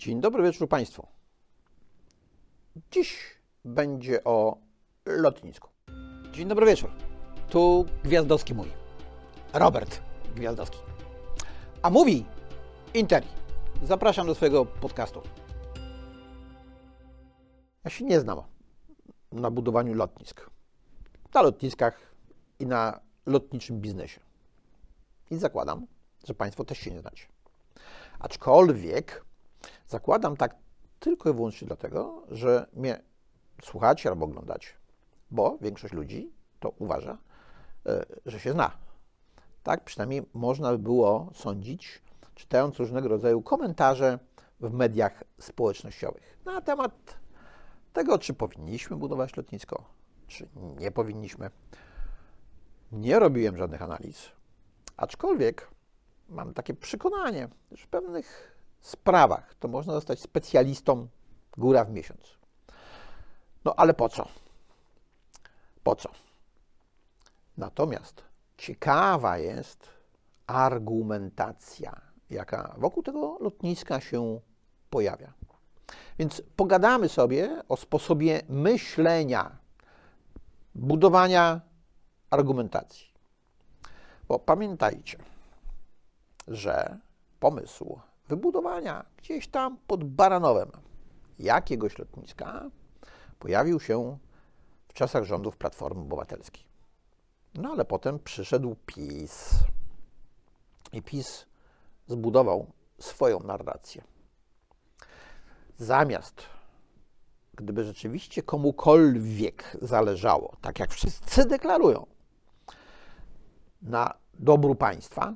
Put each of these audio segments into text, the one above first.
Dzień dobry wieczór Państwu. Dziś będzie o lotnisku. Dzień dobry wieczór. Tu Gwiazdowski mówi. Robert Gwiazdowski. A mówi Interi. Zapraszam do swojego podcastu. Ja się nie znam na budowaniu lotnisk. Na lotniskach i na lotniczym biznesie. I zakładam, że Państwo też się nie znacie. Aczkolwiek zakładam tak tylko i wyłącznie dlatego, że mnie słuchacie albo oglądacie, bo większość ludzi to uważa, e, że się zna. Tak przynajmniej można by było sądzić, czytając różnego rodzaju komentarze w mediach społecznościowych na temat tego, czy powinniśmy budować lotnisko, czy nie powinniśmy. Nie robiłem żadnych analiz, aczkolwiek mam takie przekonanie, że w pewnych sprawach to można zostać specjalistą góra w miesiąc. No ale po co? Po co? Natomiast ciekawa jest argumentacja, jaka wokół tego lotniska się pojawia. Więc pogadamy sobie o sposobie myślenia, budowania argumentacji. Bo pamiętajcie, że pomysł wybudowania gdzieś tam pod Baranowem jakiegoś lotniska pojawił się w czasach rządów Platformy Obywatelskiej. No ale potem przyszedł PiS. I PiS zbudował swoją narrację. Zamiast, gdyby rzeczywiście komukolwiek zależało, tak jak wszyscy deklarują, na dobru państwa,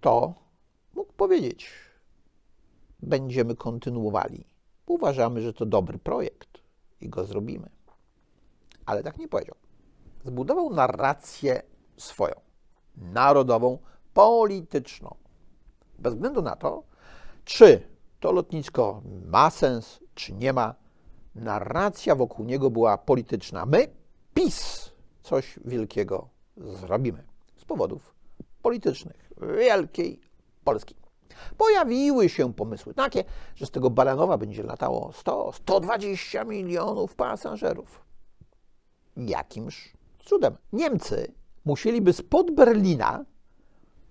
to mógł powiedzieć: Będziemy kontynuowali. Uważamy, że to dobry projekt i go zrobimy. Ale tak nie powiedział. Zbudował narrację swoją, narodową, polityczną. Bez względu na to, czy to lotnisko ma sens, czy nie ma, narracja wokół niego była polityczna. My, PiS, coś wielkiego zrobimy z powodów politycznych wielkiej Polski. Pojawiły się pomysły takie, że z tego Baranowa będzie latało 100-120 milionów pasażerów. Jakimż cudem? Niemcy musieliby spod Berlina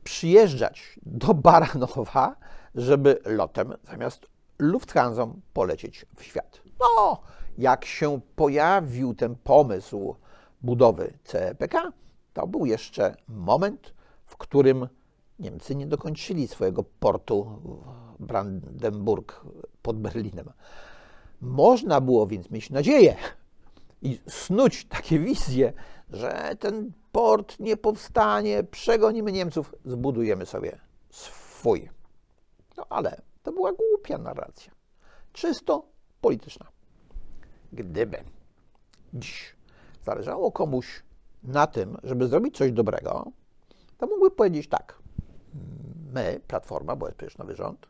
przyjeżdżać do Baranowa, żeby lotem zamiast Lufthansa polecieć w świat. No, jak się pojawił ten pomysł budowy CPK, to był jeszcze moment, w którym Niemcy nie dokończyli swojego portu Brandenburg pod Berlinem. Można było więc mieć nadzieję i snuć takie wizje, że ten port nie powstanie, przegonimy Niemców, zbudujemy sobie swój. No ale to była głupia narracja, czysto polityczna. Gdyby dziś zależało komuś na tym, żeby zrobić coś dobrego, to mógłby powiedzieć tak. My, Platforma, bo jest przecież nowy rząd,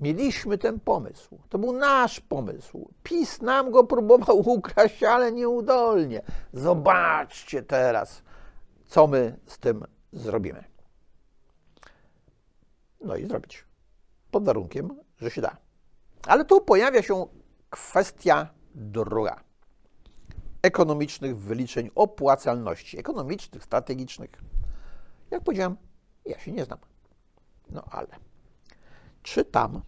mieliśmy ten pomysł. To był nasz pomysł. PiS nam go próbował ukraść, ale nieudolnie. Zobaczcie teraz, co my z tym zrobimy. No i zrobić. Pod warunkiem, że się da. Ale tu pojawia się kwestia druga ekonomicznych wyliczeń opłacalności, ekonomicznych, strategicznych. Jak powiedziałem, ja się nie znam. No ale czytam,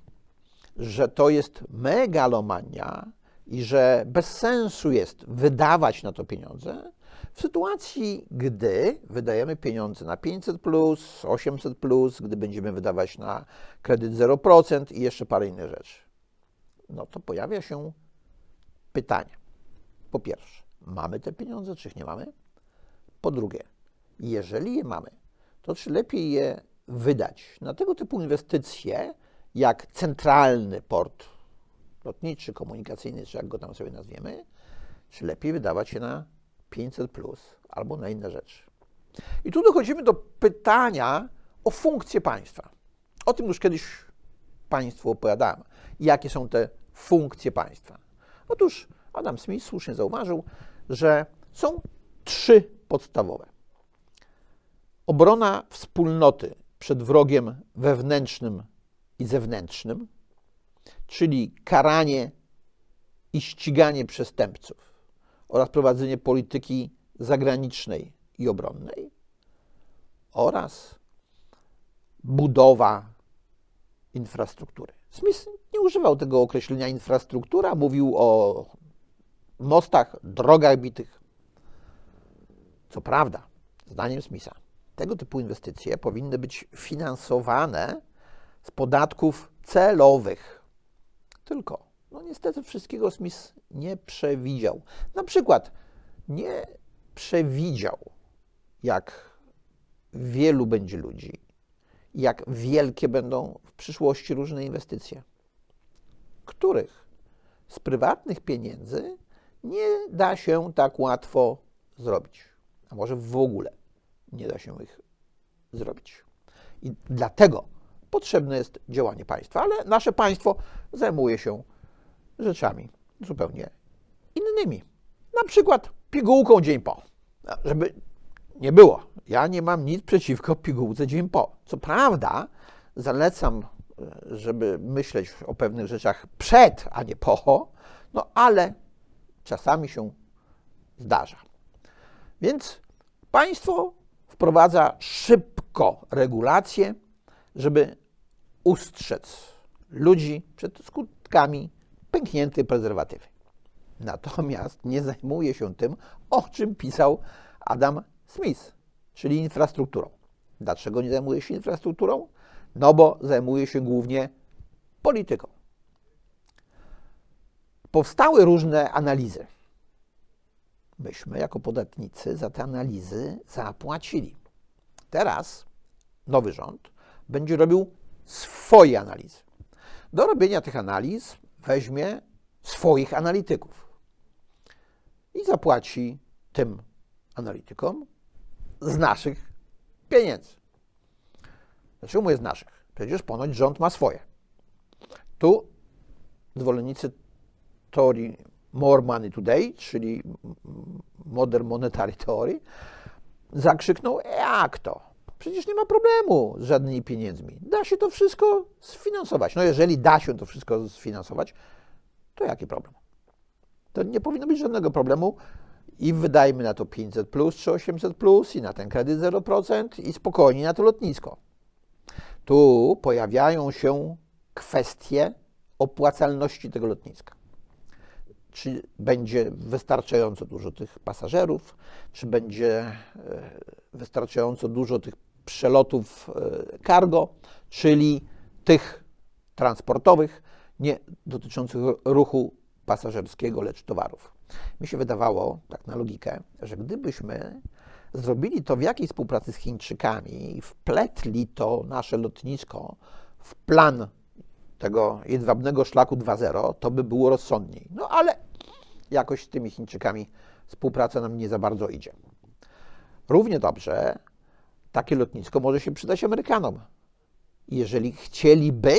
że to jest megalomania i że bez sensu jest wydawać na to pieniądze w sytuacji, gdy wydajemy pieniądze na 500, plus, 800, plus, gdy będziemy wydawać na kredyt 0% i jeszcze parę innych rzeczy. No to pojawia się pytanie. Po pierwsze, mamy te pieniądze, czy ich nie mamy? Po drugie, jeżeli je mamy, to czy lepiej je wydać na tego typu inwestycje, jak centralny port lotniczy, komunikacyjny, czy jak go tam sobie nazwiemy, czy lepiej wydawać je na 500 plus albo na inne rzeczy. I tu dochodzimy do pytania o funkcję państwa. O tym już kiedyś Państwu opowiadałem. Jakie są te funkcje państwa? Otóż Adam Smith słusznie zauważył, że są trzy podstawowe. Obrona wspólnoty przed wrogiem wewnętrznym i zewnętrznym, czyli karanie i ściganie przestępców oraz prowadzenie polityki zagranicznej i obronnej oraz budowa infrastruktury. Smith nie używał tego określenia infrastruktura, mówił o mostach, drogach bitych. Co prawda, zdaniem Smitha, tego typu inwestycje powinny być finansowane z podatków celowych. Tylko, no niestety wszystkiego Smith nie przewidział. Na przykład nie przewidział, jak wielu będzie ludzi, jak wielkie będą w przyszłości różne inwestycje, których z prywatnych pieniędzy nie da się tak łatwo zrobić, a może w ogóle nie da się ich zrobić. I dlatego potrzebne jest działanie państwa, ale nasze państwo zajmuje się rzeczami zupełnie innymi. Na przykład pigułką dzień po. Żeby nie było. Ja nie mam nic przeciwko pigułce dzień po. Co prawda, zalecam, żeby myśleć o pewnych rzeczach przed, a nie po, no ale czasami się zdarza. Więc państwo wprowadza szybko regulacje, żeby ustrzec ludzi przed skutkami pękniętej prezerwatywy. Natomiast nie zajmuje się tym, o czym pisał Adam Smith, czyli infrastrukturą. Dlaczego nie zajmuje się infrastrukturą? No bo zajmuje się głównie polityką. Powstały różne analizy. Myśmy, jako podatnicy, za te analizy zapłacili. Teraz nowy rząd będzie robił swoje analizy. Do robienia tych analiz weźmie swoich analityków i zapłaci tym analitykom z naszych pieniędzy. Dlaczego mówię z naszych? Przecież ponoć rząd ma swoje. Tu zwolennicy teorii More Money Today, czyli Modern Monetary Theory, zakrzyknął, jak to? Przecież nie ma problemu z żadnymi pieniędzmi. Da się to wszystko sfinansować. No jeżeli da się to wszystko sfinansować, to jaki problem? To nie powinno być żadnego problemu i wydajmy na to 500 plus czy 800 plus i na ten kredyt 0% i spokojnie na to lotnisko. Tu pojawiają się kwestie opłacalności tego lotniska. Czy będzie wystarczająco dużo tych pasażerów, czy będzie e, wystarczająco dużo tych przelotów e, cargo, czyli tych transportowych, nie dotyczących ruchu pasażerskiego, lecz towarów. Mi się wydawało, tak na logikę, że gdybyśmy zrobili to w jakiejś współpracy z Chińczykami i wpletli to nasze lotnisko w plan tego jedwabnego szlaku 2.0, to by było rozsądniej. No ale jakoś z tymi Chińczykami współpraca nam nie za bardzo idzie. Równie dobrze takie lotnisko może się przydać Amerykanom, jeżeli chcieliby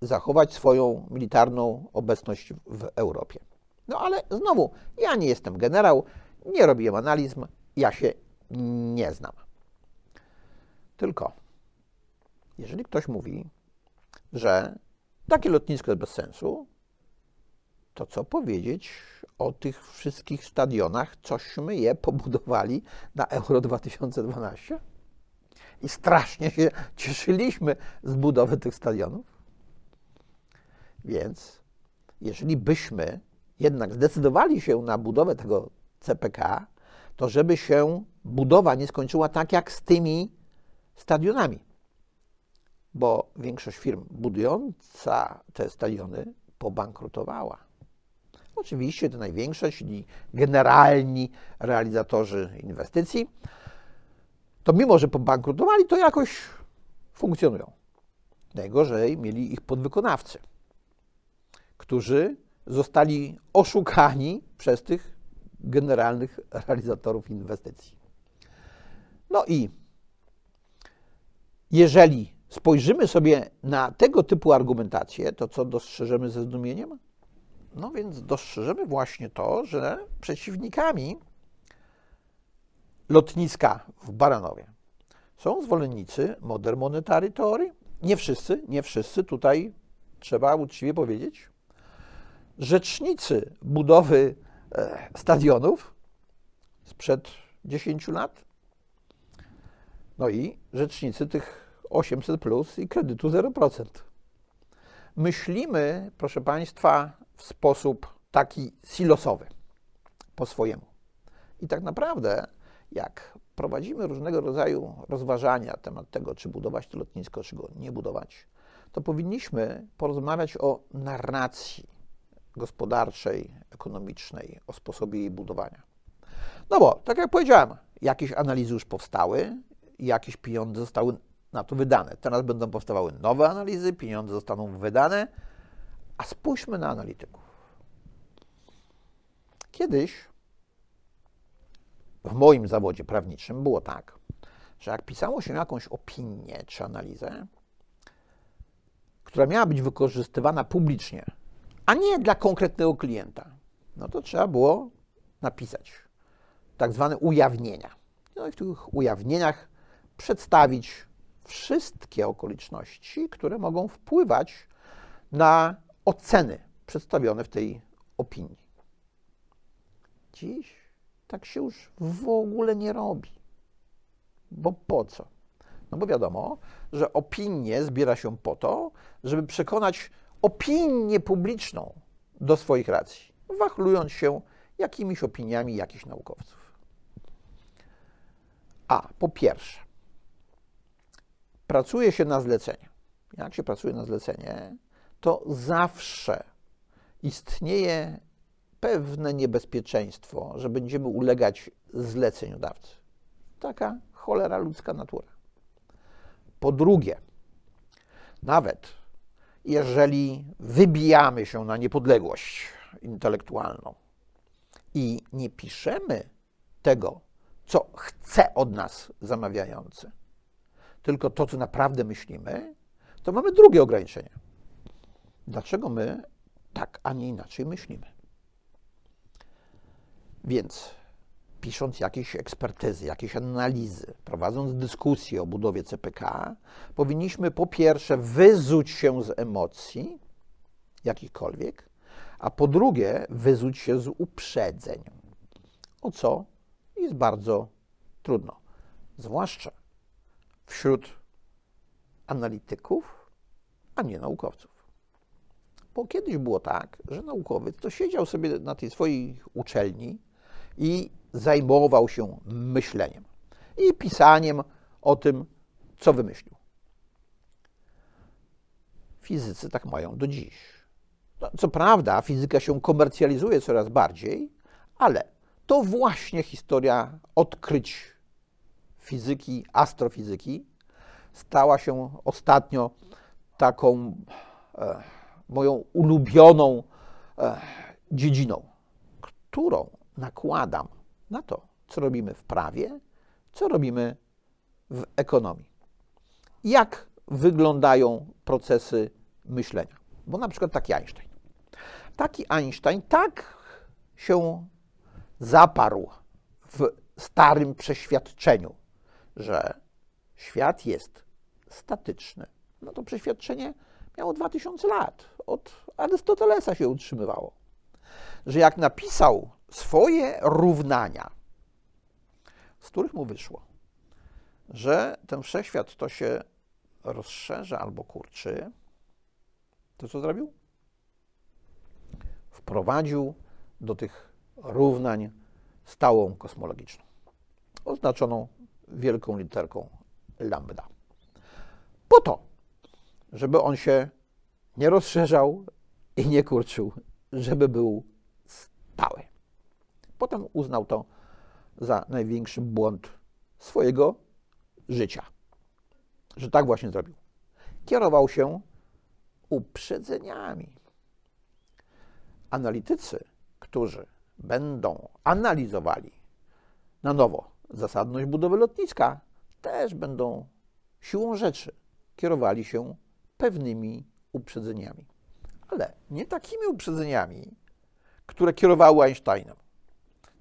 zachować swoją militarną obecność w Europie. No ale znowu, ja nie jestem generał, nie robiłem analiz, ja się nie znam. Tylko, jeżeli ktoś mówi, że takie lotnisko jest bez sensu, to co powiedzieć o tych wszystkich stadionach, cośmy je pobudowali na Euro 2012? I strasznie się cieszyliśmy z budowy tych stadionów. Więc jeżeli byśmy jednak zdecydowali się na budowę tego CPK, to żeby się budowa nie skończyła tak jak z tymi stadionami. Bo większość firm budująca te stadiony pobankrutowała. Oczywiście te największe, czyli generalni realizatorzy inwestycji, to mimo, że pobankrutowali, to jakoś funkcjonują. Najgorzej mieli ich podwykonawcy, którzy zostali oszukani przez tych generalnych realizatorów inwestycji. No i jeżeli spojrzymy sobie na tego typu argumentację, to co dostrzeżemy ze zdumieniem? No więc dostrzeżemy właśnie to, że przeciwnikami lotniska w Baranowie są zwolennicy Modern Monetary Theory. Nie wszyscy, nie wszyscy tutaj trzeba uczciwie powiedzieć, rzecznicy budowy e, stadionów sprzed 10 lat, no i rzecznicy tych 800 plus i kredytu 0%. Myślimy, proszę Państwa, w sposób taki silosowy, po swojemu. I tak naprawdę, jak prowadzimy różnego rodzaju rozważania na temat tego, czy budować to lotnisko, czy go nie budować, to powinniśmy porozmawiać o narracji gospodarczej, ekonomicznej, o sposobie jej budowania. No bo, tak jak powiedziałem, jakieś analizy już powstały, jakieś pieniądze zostały na to wydane. Teraz będą powstawały nowe analizy, pieniądze zostaną wydane, a spójrzmy na analityków. Kiedyś w moim zawodzie prawniczym było tak, że jak pisało się jakąś opinię czy analizę, która miała być wykorzystywana publicznie, a nie dla konkretnego klienta, no to trzeba było napisać tak zwane ujawnienia. No i w tych ujawnieniach przedstawić wszystkie okoliczności, które mogą wpływać na oceny przedstawione w tej opinii. Dziś tak się już w ogóle nie robi. Bo po co? No bo wiadomo, że opinię zbiera się po to, żeby przekonać opinię publiczną do swoich racji, wachlując się jakimiś opiniami jakichś naukowców. A po pierwsze, pracuje się na zlecenie. Jak się pracuje na zlecenie, to zawsze istnieje pewne niebezpieczeństwo, że będziemy ulegać zleceniodawcy. Taka cholera ludzka natura. Po drugie, nawet jeżeli wybijamy się na niepodległość intelektualną i nie piszemy tego, co chce od nas zamawiający, tylko to, co naprawdę myślimy, to mamy drugie ograniczenie. Dlaczego my tak, a nie inaczej myślimy? Więc pisząc jakieś ekspertyzy, jakieś analizy, prowadząc dyskusję o budowie CPK, powinniśmy po pierwsze wyzuć się z emocji jakichkolwiek, a po drugie wyzuć się z uprzedzeń, o co jest bardzo trudno, zwłaszcza wśród analityków, a nie naukowców. Bo kiedyś było tak, że naukowiec to siedział sobie na tej swojej uczelni i zajmował się myśleniem i pisaniem o tym, co wymyślił. Fizycy tak mają do dziś. No, co prawda, fizyka się komercjalizuje coraz bardziej, ale to właśnie historia odkryć fizyki, astrofizyki stała się ostatnio taką e, moją ulubioną e, dziedziną, którą nakładam na to, co robimy w prawie, co robimy w ekonomii. Jak wyglądają procesy myślenia? Bo na przykład taki Einstein. Taki Einstein tak się zaparł w starym przeświadczeniu, że świat jest statyczny. No to przeświadczenie miało 2000 lat. Od Arystotelesa się utrzymywało. Że jak napisał swoje równania, z których mu wyszło, że ten wszechświat to się rozszerza albo kurczy, to co zrobił? Wprowadził do tych równań stałą kosmologiczną, oznaczoną wielką literką lambda. Po to, żeby on się nie rozszerzał i nie kurczył, żeby był stały. Potem uznał to za największy błąd swojego życia, że tak właśnie zrobił. Kierował się uprzedzeniami. Analitycy, którzy będą analizowali na nowo zasadność budowy lotniska, też będą siłą rzeczy kierowali się pewnymi uprzedzeniami. Ale nie takimi uprzedzeniami, które kierowały Einsteinem.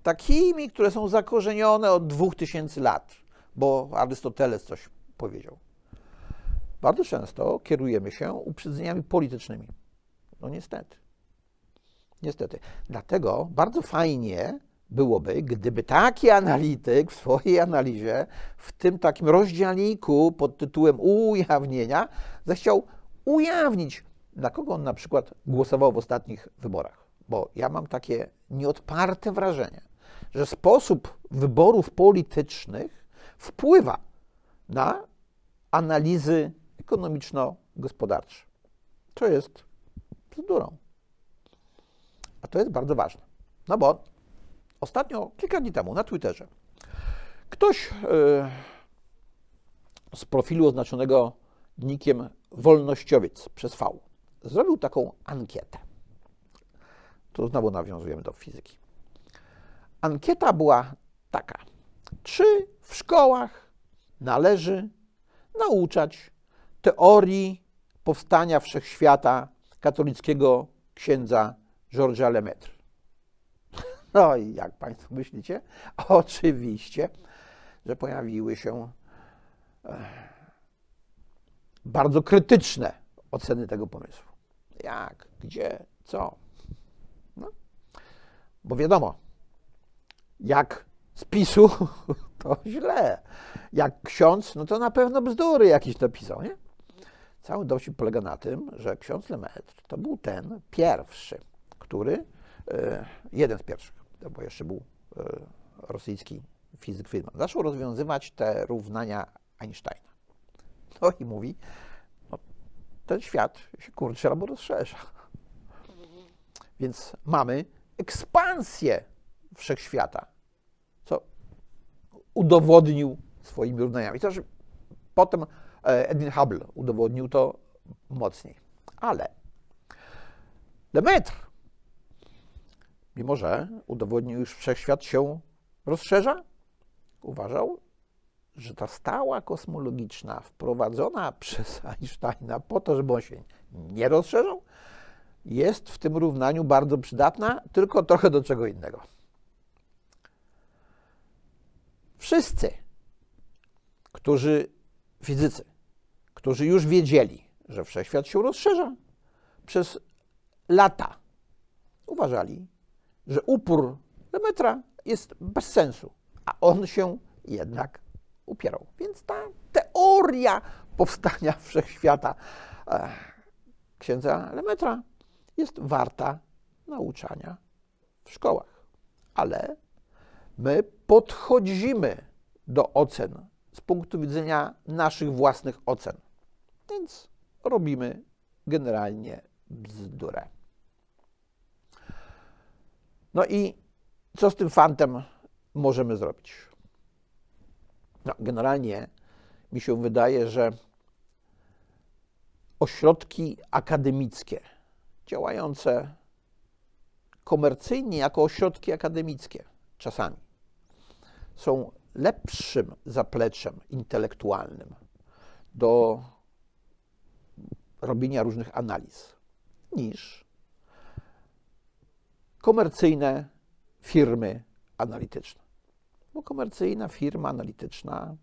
Takimi, które są zakorzenione od 2000 lat, bo Arystoteles coś powiedział. bardzo często kierujemy się uprzedzeniami politycznymi. No niestety. Niestety. Dlatego bardzo fajnie byłoby, gdyby taki analityk w swojej analizie, w tym takim rozdziałniku pod tytułem ujawnienia, zechciał ujawnić, na kogo on na przykład głosował w ostatnich wyborach. Bo ja mam takie nieodparte wrażenie, że sposób wyborów politycznych wpływa na analizy ekonomiczno-gospodarcze. To jest bzdurą. A to jest bardzo ważne. No bo ostatnio, kilka dni temu na Twitterze, ktoś yy, z profilu oznaczonego nikiem wolnościowiec przez V zrobił taką ankietę. Tu znowu nawiązujemy do fizyki. Ankieta była taka. Czy w szkołach należy nauczać teorii powstania wszechświata katolickiego księdza Georgesa Lemaitre? No i jak Państwo myślicie? Oczywiście, że pojawiły się bardzo krytyczne oceny tego pomysłu. Jak, gdzie, co? No. Bo wiadomo, jak z PiSu, to źle. Jak ksiądz, no to na pewno bzdury jakieś napisał, nie? Cały dowcip polega na tym, że ksiądz Lemaitre to był ten pierwszy, który, e, jeden z pierwszych, bo jeszcze był e, rosyjski fizyk Friedman, zaczął rozwiązywać te równania Einsteina. No i mówi, no, ten świat się kurczy albo rozszerza. Więc mamy ekspansję wszechświata, co udowodnił swoimi równaniami. To, że potem e, Edwin Hubble udowodnił to mocniej. Ale Lemaitre, mimo że udowodnił, iż wszechświat się rozszerza, uważał, że ta stała kosmologiczna wprowadzona przez Einsteina po to, żeby on się nie rozszerzał, jest w tym równaniu bardzo przydatna, tylko trochę do czego innego. Wszyscy, którzy, fizycy, którzy już wiedzieli, że wszechświat się rozszerza, przez lata uważali, że upór Lemetra jest bez sensu, a on się jednak upierał. Więc ta teoria powstania wszechświata e, księdza Lemetra jest warta nauczania w szkołach. Ale my podchodzimy do ocen z punktu widzenia naszych własnych ocen. Więc robimy generalnie bzdurę. No i co z tym fantem możemy zrobić? No, generalnie mi się wydaje, że ośrodki akademickie działające komercyjnie jako ośrodki akademickie czasami są lepszym zapleczem intelektualnym do robienia różnych analiz niż komercyjne firmy analityczne. Bo komercyjna firma analityczna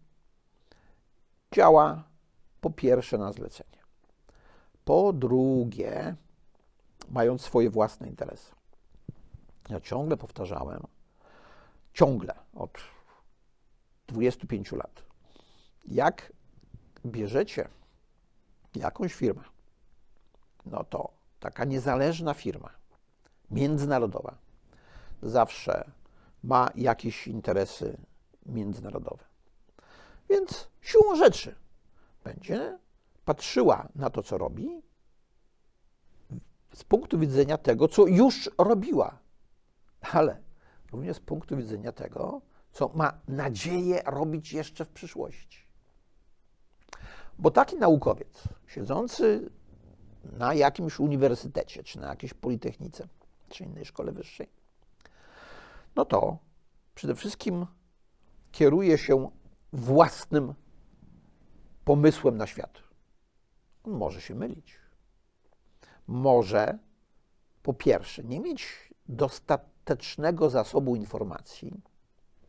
działa po pierwsze na zlecenie, po drugie, mając swoje własne interesy. Ja ciągle powtarzałem, ciągle od 25 lat, jak bierzecie jakąś firmę, no to taka niezależna firma, międzynarodowa, zawsze ma jakieś interesy międzynarodowe. Więc siłą rzeczy będzie patrzyła na to, co robi, z punktu widzenia tego, co już robiła, ale również z punktu widzenia tego, co ma nadzieję robić jeszcze w przyszłości. Bo taki naukowiec, siedzący na jakimś uniwersytecie, czy na jakiejś politechnice, czy innej szkole wyższej, no to przede wszystkim kieruje się własnym pomysłem na świat. On może się mylić. Może po pierwsze nie mieć dostatecznego zasobu informacji,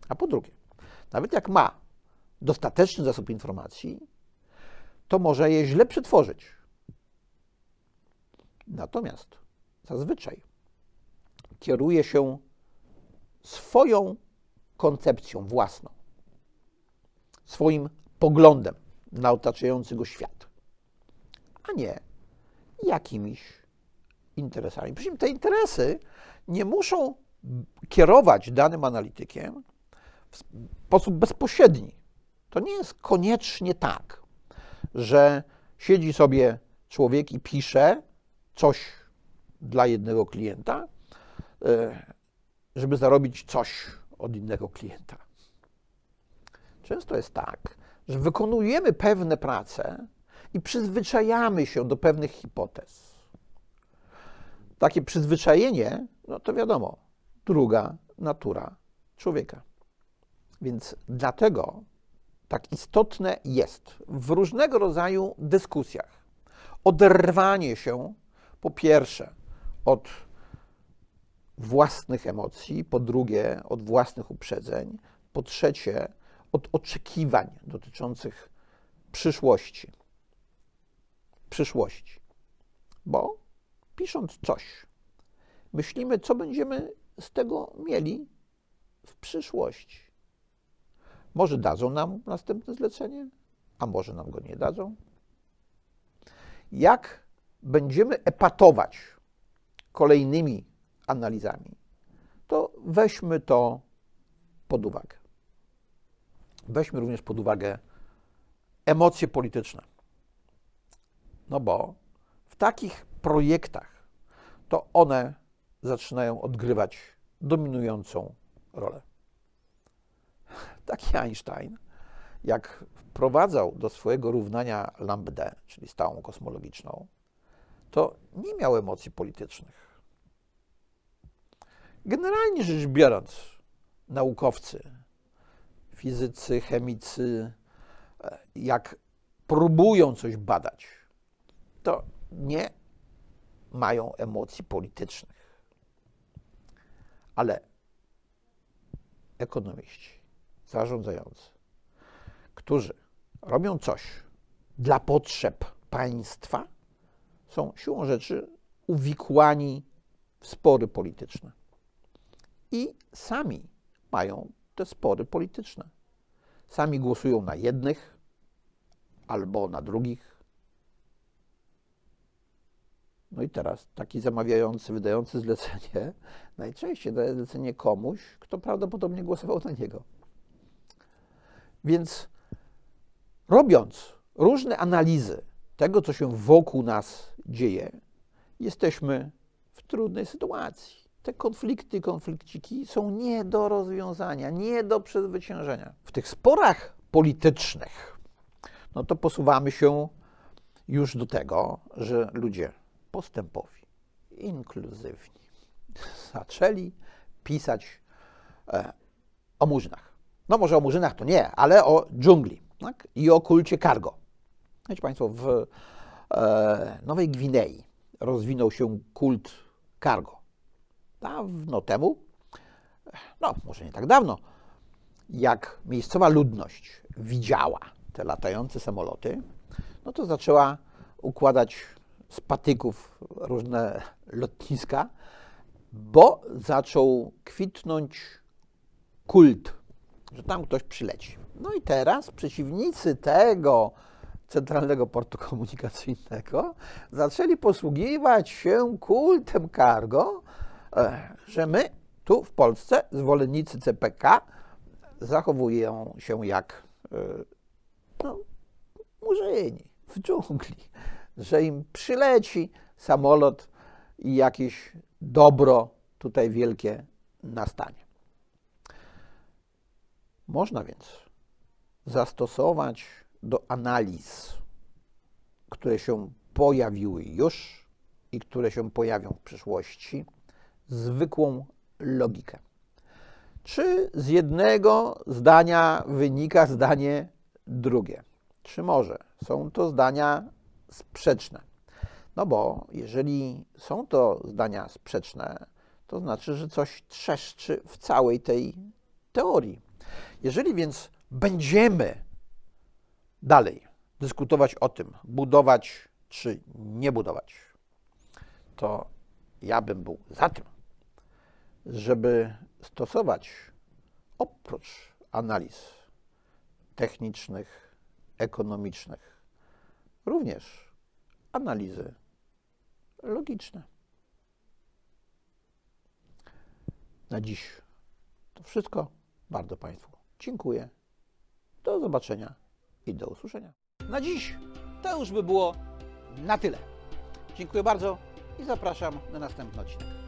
a po drugie, nawet jak ma dostateczny zasób informacji, to może je źle przetworzyć. Natomiast zazwyczaj kieruje się swoją koncepcją własną, swoim poglądem na otaczający go świat, a nie jakimiś interesami. Przy czym te interesy nie muszą kierować danym analitykiem w sposób bezpośredni. To nie jest koniecznie tak, że siedzi sobie człowiek i pisze coś dla jednego klienta, żeby zarobić coś od innego klienta. Często jest tak, że wykonujemy pewne prace i przyzwyczajamy się do pewnych hipotez. Takie przyzwyczajenie, no to wiadomo, druga natura człowieka. Więc dlatego tak istotne jest w różnego rodzaju dyskusjach oderwanie się po pierwsze od własnych emocji, po drugie od własnych uprzedzeń, po trzecie od oczekiwań dotyczących przyszłości. Przyszłości. Bo pisząc coś, myślimy, co będziemy z tego mieli w przyszłości. Może dadzą nam następne zlecenie, a może nam go nie dadzą. Jak będziemy epatować kolejnymi analizami, to weźmy to pod uwagę. Weźmy również pod uwagę emocje polityczne. No bo w takich projektach to one zaczynają odgrywać dominującą rolę. Taki Einstein, jak wprowadzał do swojego równania lambda, czyli stałą kosmologiczną, to nie miał emocji politycznych. Generalnie rzecz biorąc, naukowcy, fizycy, chemicy, e, jak próbują coś badać, to nie mają emocji politycznych. Ale ekonomiści, zarządzający, którzy robią coś dla potrzeb państwa, są siłą rzeczy uwikłani w spory polityczne. I sami mają te spory polityczne. Sami głosują na jednych albo na drugich. No i teraz taki zamawiający, wydający zlecenie najczęściej daje zlecenie komuś, kto prawdopodobnie głosował na niego. Więc robiąc różne analizy tego, co się wokół nas dzieje, jesteśmy w trudnej sytuacji. Te konflikty, konflikciki są nie do rozwiązania, nie do przezwyciężenia. W tych sporach politycznych, no to posuwamy się już do tego, że ludzie postępowi, inkluzywni, zaczęli pisać e, o murzynach. No może o murzynach to nie, ale o dżungli tak? i o kulcie cargo. Wiecie Państwo, w e, Nowej Gwinei rozwinął się kult cargo. Dawno temu, no może nie tak dawno, jak miejscowa ludność widziała te latające samoloty, no to zaczęła układać z patyków różne lotniska, bo zaczął kwitnąć kult, że tam ktoś przyleci. No i teraz przeciwnicy tego Centralnego Portu Komunikacyjnego zaczęli posługiwać się kultem cargo, że my tu w Polsce, zwolennicy CPK, zachowują się jak e, no, murzyni w dżungli, że im przyleci samolot i jakieś dobro tutaj wielkie nastanie. Można więc zastosować do analiz, które się pojawiły już i które się pojawią w przyszłości, zwykłą logikę. Czy z jednego zdania wynika zdanie drugie? Czy może są to zdania sprzeczne? No bo jeżeli są to zdania sprzeczne, to znaczy, że coś trzeszczy w całej tej teorii. Jeżeli więc będziemy dalej dyskutować o tym, budować czy nie budować, to ja bym był za tym, żeby stosować oprócz analiz technicznych, ekonomicznych, również analizy logiczne. Na dziś to wszystko. Bardzo Państwu dziękuję. Do zobaczenia i do usłyszenia. Na dziś to już by było na tyle. Dziękuję bardzo i zapraszam na następny odcinek.